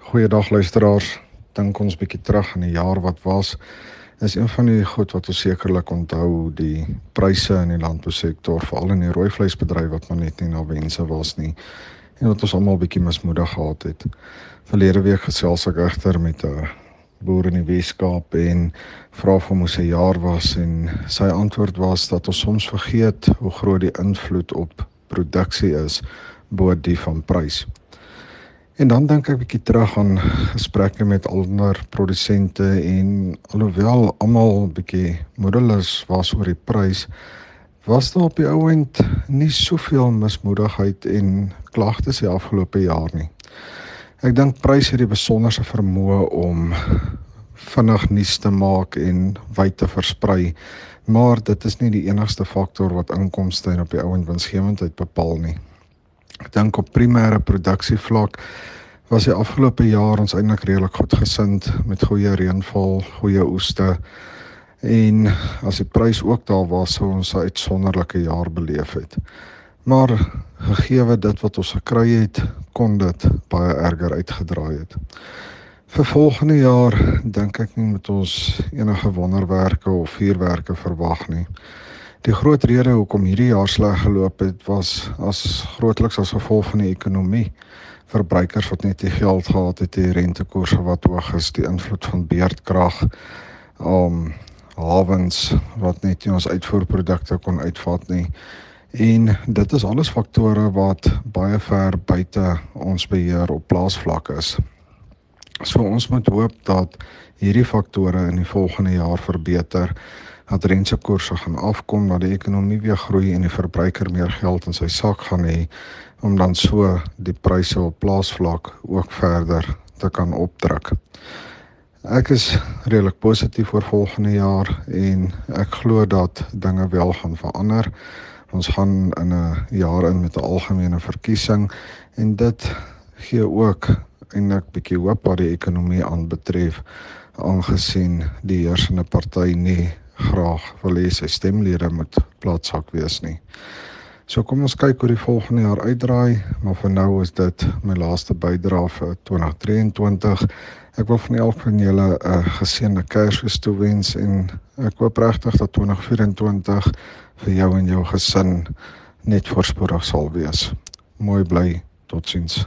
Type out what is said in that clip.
Goeiedag luisteraars. Dink ons bietjie terug aan die jaar wat was. Is een van die goed wat ons sekerlik onthou, die pryse in die landbousektor, veral in die rooi vleisbedryf wat maar net nie na wense was nie. En wat ons almal bietjie mismoedig gehad het. Verlede week gesels ek egter met 'n boer in die Weskaap en vra of hom se jaar was en sy antwoord was dat ons soms vergeet hoe groot die invloed op produksie is bo die van prys. En dan dink ek bietjie terug aan gesprekke met ander produsente en alhoewel almal bietjie moedeloos was oor die prys, was daar op die ouend nie soveel mismoedigheid en klagtes die afgelope jaar nie. Ek dink pryse het die besonderse vermoë om vinnig nuus te maak en wyd te versprei, maar dit is nie die enigste faktor wat inkomste en op die ouend winsgewendheid bepaal nie. Dink op primêre produksievlak was die afgelope jaar ons eintlik redelik goed gesind met goeie reënval, goeie oeste en as die prys ook daar was, sou ons 'n uitsonderlike jaar beleef het. Maar gegee dit wat ons gekry het, kon dit baie erger uitgedraai het. Vir volgende jaar dink ek nie met ons enige wonderwerke of vuurwerke verwag nie. Die groot rede hoekom hierdie jaar sleg geloop het was as grootliks as gevolg van die ekonomie. Verbruikers wat net nie geld gehad het, die rentekoerse wat hoog is, die invloed van beerdkrag, um, hawens wat net nie ons uitvoerprodukte kon uitvat nie. En dit is alles faktore wat baie ver buite ons beheer op plaasvlak is. So ons moet hoop dat hierdie faktore in die volgende jaar verbeter dat rentekoerse gaan afkom, dat die ekonomie weer groei en die verbruiker meer geld in sy sak gaan hê om dan so die pryse op plaasvlak ook verder te kan opdruk. Ek is redelik positief oor volgende jaar en ek glo dat dinge wel gaan verander. Ons gaan in 'n jaar in met 'n algemene verkiesing en dit gee ook eintlik bietjie hoop wat die ekonomie aanbetref aangesien die heersende party nie graag wil hê sy stemlede moet platsak wees nie. So kom ons kyk hoe die volgende jaar uitdraai, maar vir nou is dit my laaste bydrae vir 2023. Ek wil van elk van julle 'n geseënde Kersfees toewens en ek hoop regtig dat 2024 vir jou en jou gesin net voorspoedig sal wees. Mooi bly, totsiens.